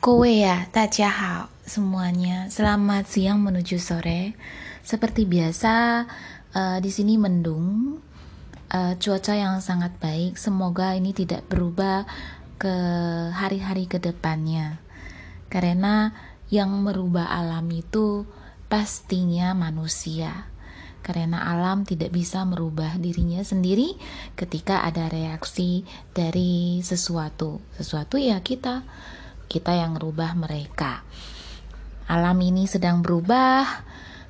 Kowe ya, tajahau semuanya. Selamat siang menuju sore. Seperti biasa, uh, di sini mendung, uh, cuaca yang sangat baik. Semoga ini tidak berubah ke hari-hari ke depannya, karena yang merubah alam itu pastinya manusia. Karena alam tidak bisa merubah dirinya sendiri ketika ada reaksi dari sesuatu. Sesuatu ya kita kita yang rubah mereka. Alam ini sedang berubah,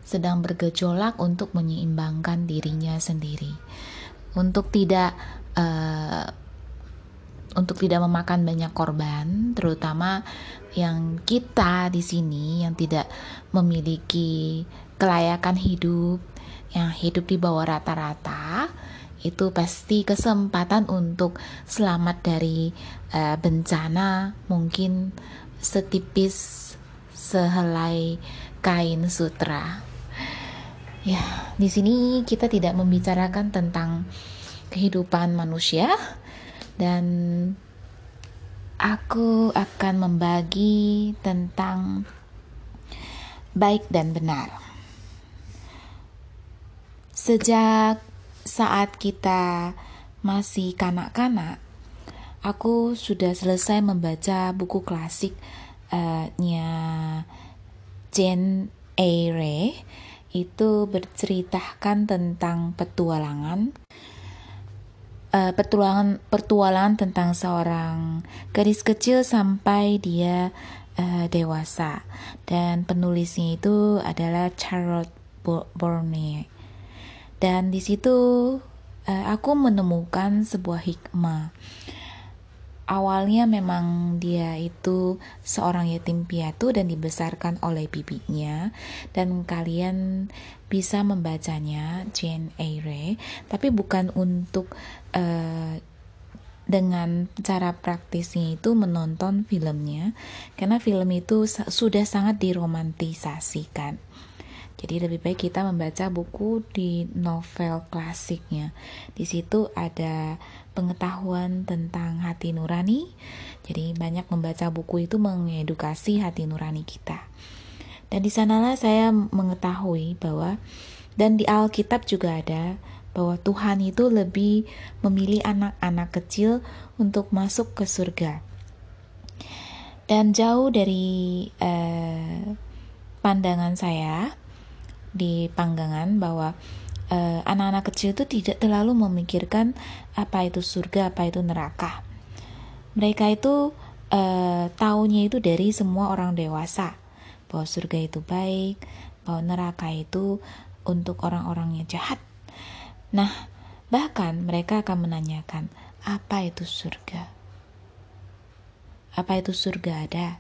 sedang bergejolak untuk menyeimbangkan dirinya sendiri. Untuk tidak uh, untuk tidak memakan banyak korban, terutama yang kita di sini yang tidak memiliki kelayakan hidup, yang hidup di bawah rata-rata, itu pasti kesempatan untuk selamat dari uh, bencana mungkin setipis sehelai kain sutra. Ya, di sini kita tidak membicarakan tentang kehidupan manusia dan aku akan membagi tentang baik dan benar. Sejak saat kita masih kanak-kanak, aku sudah selesai membaca buku klasiknya uh, Jane Eyre. Itu berceritakan tentang petualangan uh, petualangan petualangan tentang seorang gadis kecil sampai dia uh, dewasa. Dan penulisnya itu adalah Charlotte Bourne dan di situ uh, aku menemukan sebuah hikmah. Awalnya memang dia itu seorang yatim piatu dan dibesarkan oleh bibinya. Dan kalian bisa membacanya Jane Eyre. Tapi bukan untuk uh, dengan cara praktisnya itu menonton filmnya. Karena film itu sudah sangat diromantisasikan. Jadi lebih baik kita membaca buku di novel klasiknya. Di situ ada pengetahuan tentang hati nurani. Jadi banyak membaca buku itu mengedukasi hati nurani kita. Dan di sanalah saya mengetahui bahwa dan di Alkitab juga ada bahwa Tuhan itu lebih memilih anak-anak kecil untuk masuk ke surga. Dan jauh dari uh, pandangan saya, di panggangan bahwa eh, anak-anak kecil itu tidak terlalu memikirkan apa itu surga, apa itu neraka. Mereka itu uh, taunya itu dari semua orang dewasa bahwa surga itu baik, bahwa neraka itu untuk orang-orang yang jahat. Nah, bahkan mereka akan menanyakan, apa itu surga? Apa itu surga ada?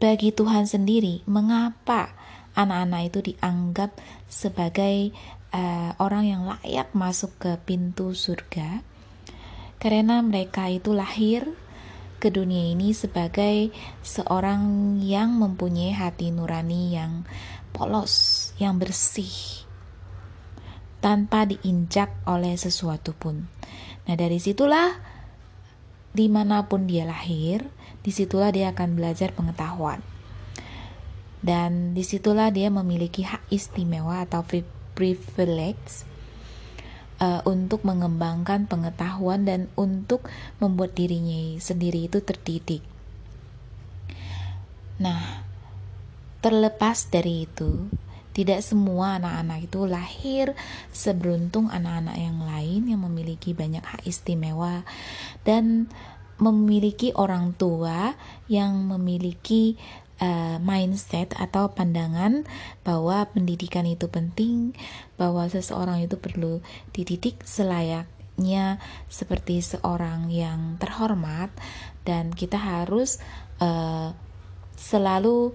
Bagi Tuhan sendiri, mengapa anak-anak itu dianggap sebagai uh, orang yang layak masuk ke pintu surga? Karena mereka itu lahir ke dunia ini sebagai seorang yang mempunyai hati nurani yang polos, yang bersih, tanpa diinjak oleh sesuatu pun. Nah, dari situlah di mana pun dia lahir, di situlah dia akan belajar pengetahuan. Dan di situlah dia memiliki hak istimewa atau privilege uh, untuk mengembangkan pengetahuan dan untuk membuat dirinya sendiri itu terdidik. Nah, terlepas dari itu, tidak semua anak-anak itu lahir seberuntung anak-anak yang lain yang memiliki banyak hak istimewa dan memiliki orang tua yang memiliki uh, mindset atau pandangan bahwa pendidikan itu penting, bahwa seseorang itu perlu dididik selayaknya seperti seorang yang terhormat dan kita harus uh, selalu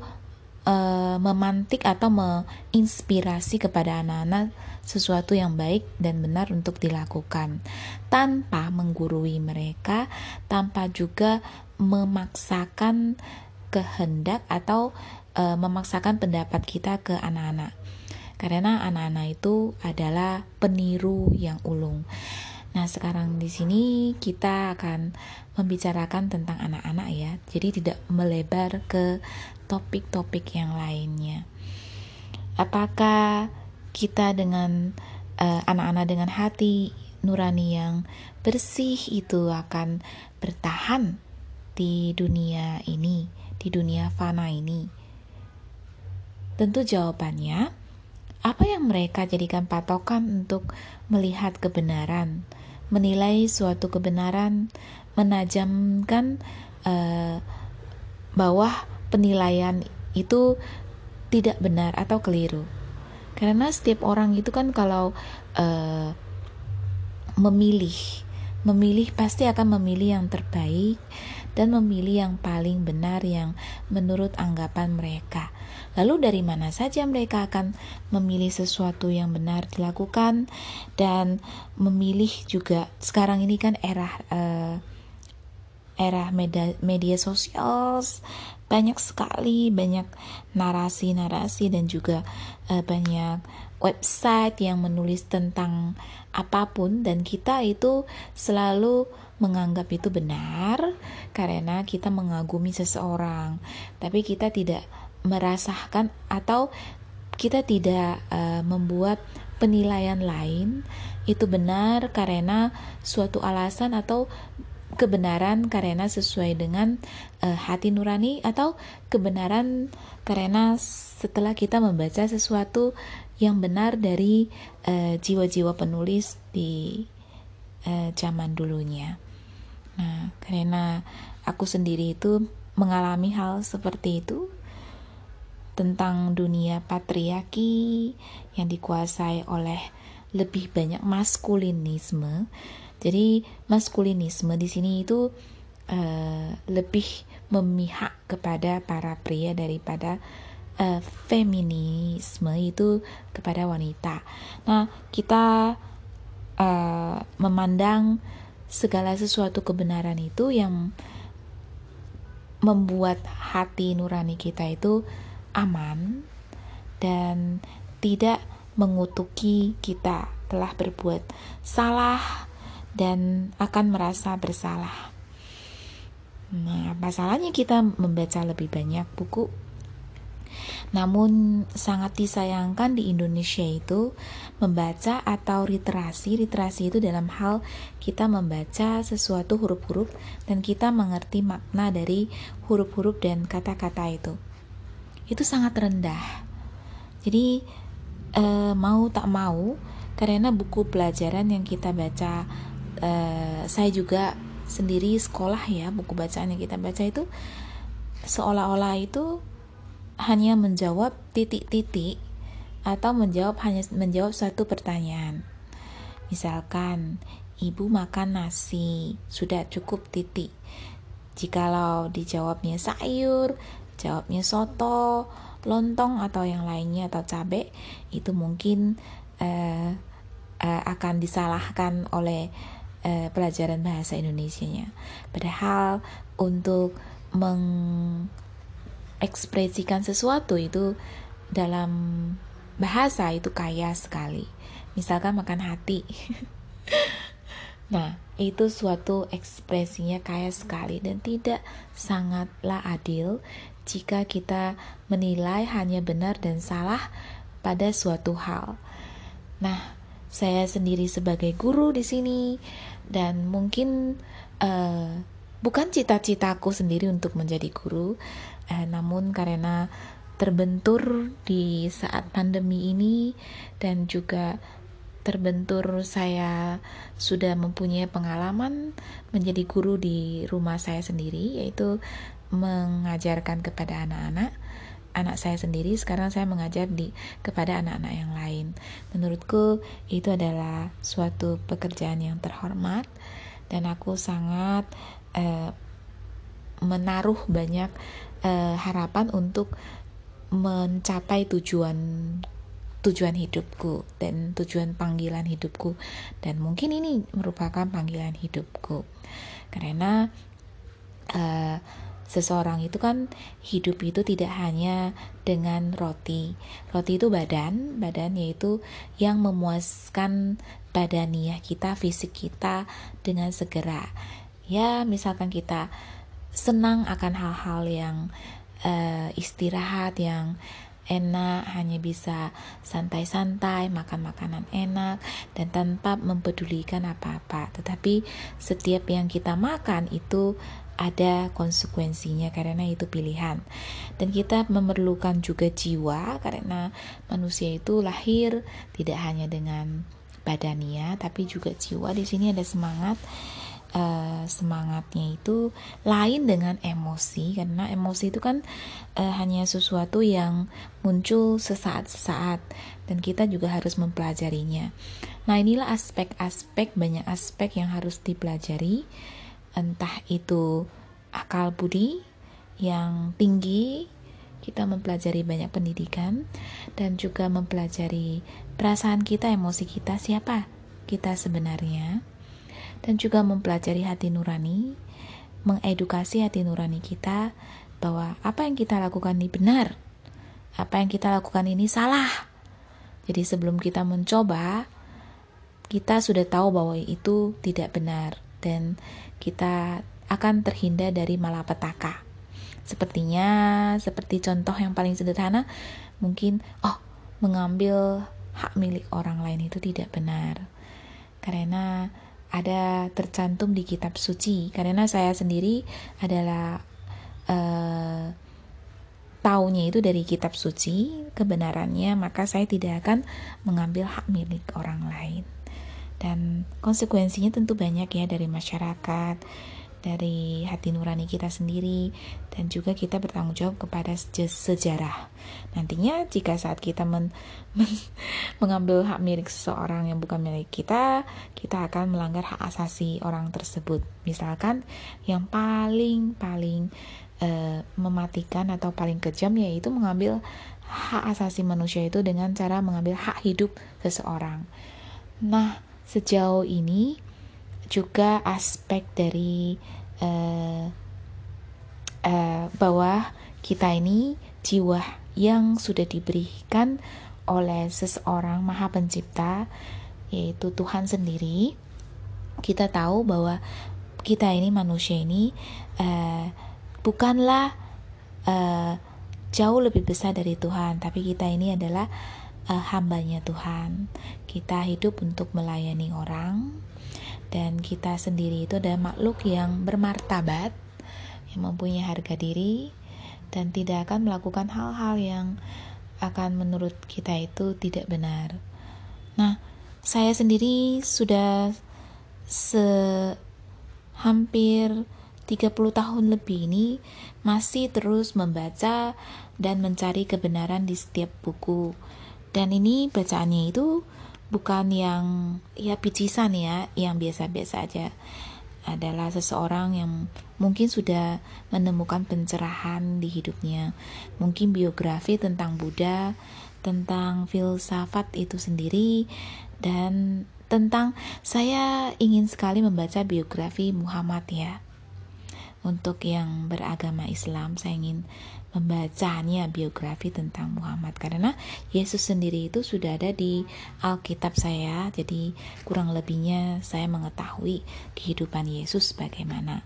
uh, memantik atau menginspirasi kepada anak-anak sesuatu yang baik dan benar untuk dilakukan tanpa menggurui mereka, tanpa juga memaksakan kehendak atau e, memaksakan pendapat kita ke anak-anak. Karena anak-anak itu adalah peniru yang ulung. Nah, sekarang di sini kita akan membicarakan tentang anak-anak ya. Jadi tidak melebar ke topik-topik yang lainnya. Apakah kita dengan eh, anak-anak dengan hati nurani yang bersih itu akan bertahan di dunia ini, di dunia fana ini? Tentu jawabannya apa yang mereka jadikan patokan untuk melihat kebenaran, menilai suatu kebenaran, menajamkan uh, bahwa penilaian itu tidak benar atau keliru. Karena setiap orang itu kan kalau uh, memilih, memilih pasti akan memilih yang terbaik dan memilih yang paling benar yang menurut anggapan mereka. Lalu dari mana saja mereka akan memilih sesuatu yang benar dilakukan dan memilih juga sekarang ini kan era uh, era media, media sosial banyak sekali banyak narasi-narasi dan juga uh, banyak website yang menulis tentang apa pun dan kita itu selalu menganggap itu benar karena kita mengagumi seseorang, tapi kita tidak merasakan atau kita tidak uh, membuat penilaian lain itu benar karena suatu alasan atau kebenaran karena sesuai dengan uh, hati nurani atau kebenaran karena setelah kita membaca sesuatu yang benar dari eh, jiwa-jiwa uh, penulis di uh, zaman dulunya. Nah, karena aku sendiri itu mengalami hal seperti itu tentang dunia patriarki yang dikuasai oleh lebih banyak maskulinisme. Jadi maskulinisme di sini itu uh, lebih memihak kepada para pria daripada uh, feminisme itu kepada wanita. Nah, kita uh, memandang segala sesuatu kebenaran itu yang membuat hati nurani kita itu aman dan tidak mengutuki kita telah berbuat salah dan akan merasa bersalah. Nah, apa salahnya kita membaca lebih banyak buku namun sangat disayangkan di Indonesia itu membaca atau literasi, literasi itu dalam hal kita membaca sesuatu huruf-huruf dan kita mengerti makna dari huruf-huruf dan kata-kata itu. Itu sangat rendah. Jadi eh, mau tak mau karena buku pelajaran yang kita baca eh, saya juga sendiri sekolah ya buku bacaan yang kita baca itu seolah-olah itu hanya menjawab titik-titik atau menjawab hanya menjawab satu pertanyaan. Misalkan, ibu makan nasi, sudah cukup titik. Jikalau dijawabnya sayur, jawabnya soto, lontong atau yang lainnya atau cabai, itu mungkin uh, uh, akan disalahkan oleh uh, pelajaran bahasa Indonesia-nya. Padahal untuk meng ekspresikan sesuatu itu dalam bahasa itu kaya sekali. Misalkan makan hati. nah, itu suatu ekspresinya kaya sekali dan tidak sangatlah adil jika kita menilai hanya benar dan salah pada suatu hal. Nah, saya sendiri sebagai guru di sini. Dan mungkin uh, bukan cita-citaku sendiri untuk menjadi guru, eh, namun karena terbentur di saat pandemi ini dan juga terbentur saya sudah mempunyai pengalaman menjadi guru di rumah saya sendiri yaitu mengajarkan kepada anak-anak anak saya sendiri sekarang saya mengajar di kepada anak-anak yang lain. Menurutku itu adalah suatu pekerjaan yang terhormat dan aku sangat eh, menaruh banyak uh, harapan untuk mencapai tujuan tujuan hidupku dan tujuan panggilan hidupku. Dan mungkin ini merupakan panggilan hidupku. Karena uh, seseorang itu kan hidup itu tidak hanya dengan roti roti itu badan badan yaitu yang memuaskan badaniah kita, fisik kita dengan segera. Ya, misalkan kita senang akan hal-hal yang uh, istirahat yang enak, hanya bisa santai-santai, makan makanan enak, dan tanpa mempedulikan apa-apa. Tetapi setiap yang kita makan itu ada konsekuensinya karena itu pilihan. Dan kita memerlukan juga jiwa karena manusia itu lahir tidak hanya dengan badannya tapi juga jiwa. Di sini ada semangat uh, semangatnya itu lain dengan emosi karena emosi itu kan uh, hanya sesuatu yang muncul sesaat-sesaat dan kita juga harus mempelajarinya. Nah, inilah aspek-aspek banyak aspek yang harus dipelajari entah itu akal budi yang tinggi kita mempelajari banyak pendidikan dan juga mempelajari perasaan kita, emosi kita, siapa kita sebenarnya dan juga mempelajari hati nurani, mengedukasi hati nurani kita bahwa apa yang kita lakukan ini benar, apa yang kita lakukan ini salah. Jadi sebelum kita mencoba, kita sudah tahu bahwa itu tidak benar dan kita akan terhindar dari malapetaka. Sepertinya seperti contoh yang paling sederhana, mungkin oh mengambil hak milik orang lain itu tidak benar. Karena ada tercantum di kitab suci karena saya sendiri adalah uh, taunya itu dari kitab suci kebenarannya maka saya tidak akan mengambil hak milik orang lain dan konsekuensinya tentu banyak ya dari masyarakat dari hati nurani kita sendiri dan juga kita bertanggung jawab kepada sejarah. Nantinya jika saat kita men, men, mengambil hak milik seseorang yang bukan milik kita, kita akan melanggar hak asasi orang tersebut. Misalkan yang paling paling e, mematikan atau paling kejam yaitu mengambil hak asasi manusia itu dengan cara mengambil hak hidup seseorang. Nah, sejauh ini juga aspek dari uh, uh, bahwa kita ini jiwa yang sudah diberikan oleh seseorang maha pencipta yaitu Tuhan sendiri. Kita tahu bahwa kita ini manusia ini uh, bukanlah uh, jauh lebih besar dari Tuhan tapi kita ini adalah uh, hambanya Tuhan kita hidup untuk melayani orang dan kita sendiri itu adalah makhluk yang bermartabat yang mempunyai harga diri dan tidak akan melakukan hal-hal yang akan menurut kita itu tidak benar. Nah, saya sendiri sudah se hampir 30 tahun lebih ini masih terus membaca dan mencari kebenaran di setiap buku. Dan ini bacaannya itu bukan yang ya picisan ya, yang biasa-biasa aja. Adalah seseorang yang mungkin sudah menemukan pencerahan di hidupnya. Mungkin biografi tentang Buddha, tentang filsafat itu sendiri dan tentang saya ingin sekali membaca biografi Muhammad ya. Untuk yang beragama Islam, saya ingin membacanya biografi tentang Muhammad. Karena Yesus sendiri itu sudah ada di Alkitab saya. Jadi kurang lebihnya saya mengetahui kehidupan Yesus bagaimana.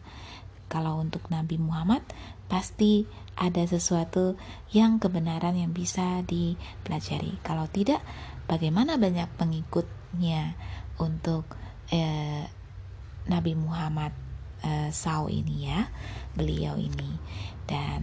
Kalau untuk Nabi Muhammad pasti ada sesuatu yang kebenaran yang bisa dipelajari. Kalau tidak bagaimana banyak pengikutnya untuk eh, Nabi Muhammad eh, Sau ini ya beliau ini dan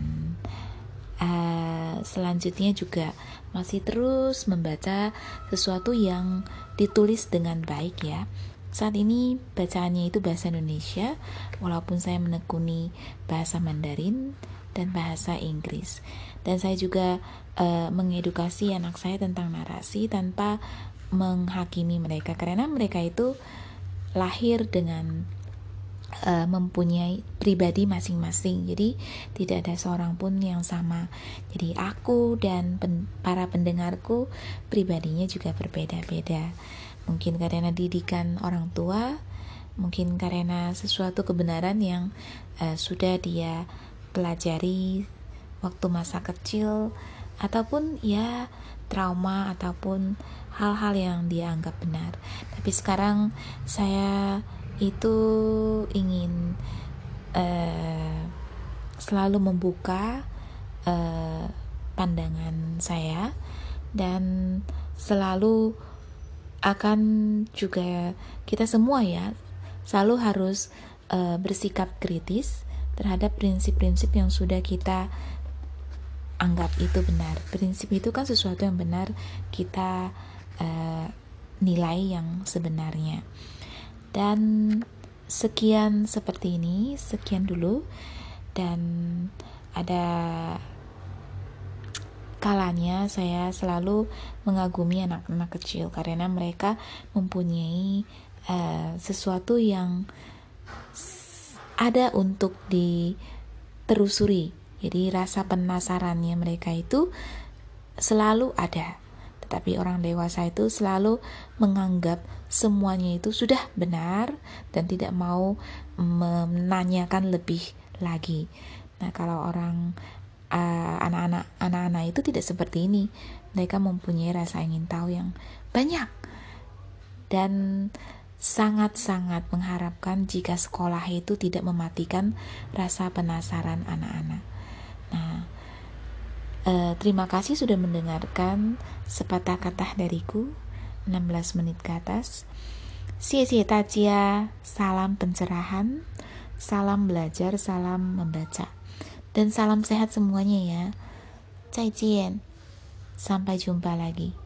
uh, selanjutnya juga masih terus membaca sesuatu yang ditulis dengan baik ya. Saat ini bacaannya itu bahasa Indonesia, walaupun saya menekuni bahasa Mandarin dan bahasa Inggris. Dan saya juga uh, mengedukasi anak saya tentang narasi tanpa menghakimi mereka karena mereka itu lahir dengan uh, mempunyai pribadi masing-masing. Jadi tidak ada seorang pun yang sama. Jadi aku dan pen para pendengarku pribadinya juga berbeda-beda. Mungkin karena didikan orang tua, mungkin karena sesuatu kebenaran yang uh, sudah dia pelajari waktu masa kecil ataupun ya trauma ataupun hal-hal yang dia anggap benar. Tapi sekarang saya itu ingin uh, selalu membuka uh, pandangan saya dan selalu akan juga kita semua ya selalu harus uh, bersikap kritis terhadap prinsip-prinsip yang sudah kita anggap itu benar. Prinsip itu kan sesuatu yang benar kita uh, nilai yang sebenarnya. Dan sekian seperti ini, sekian dulu dan ada kalanya saya selalu mengagumi anak-anak kecil karena mereka mempunyai uh, sesuatu yang ada untuk diterusuri. Jadi rasa penasarannya mereka itu selalu ada. Tetapi orang dewasa itu selalu menganggap semuanya itu sudah benar dan tidak mau menanyakan lebih lagi. Nah, kalau orang Eh, anak-anak uh, anak-anak itu tidak seperti ini. Mereka mempunyai rasa ingin tahu yang banyak dan sangat-sangat mengharapkan jika sekolah itu tidak mematikan rasa penasaran anak-anak. Nah, uh, terima kasih sudah mendengarkan sepatah kata dariku 16 menit ke atas. Xie tajia, salam pencerahan, salam belajar, salam membaca. Dan salam sehat semuanya ya. Zaijian. Sampai jumpa lagi.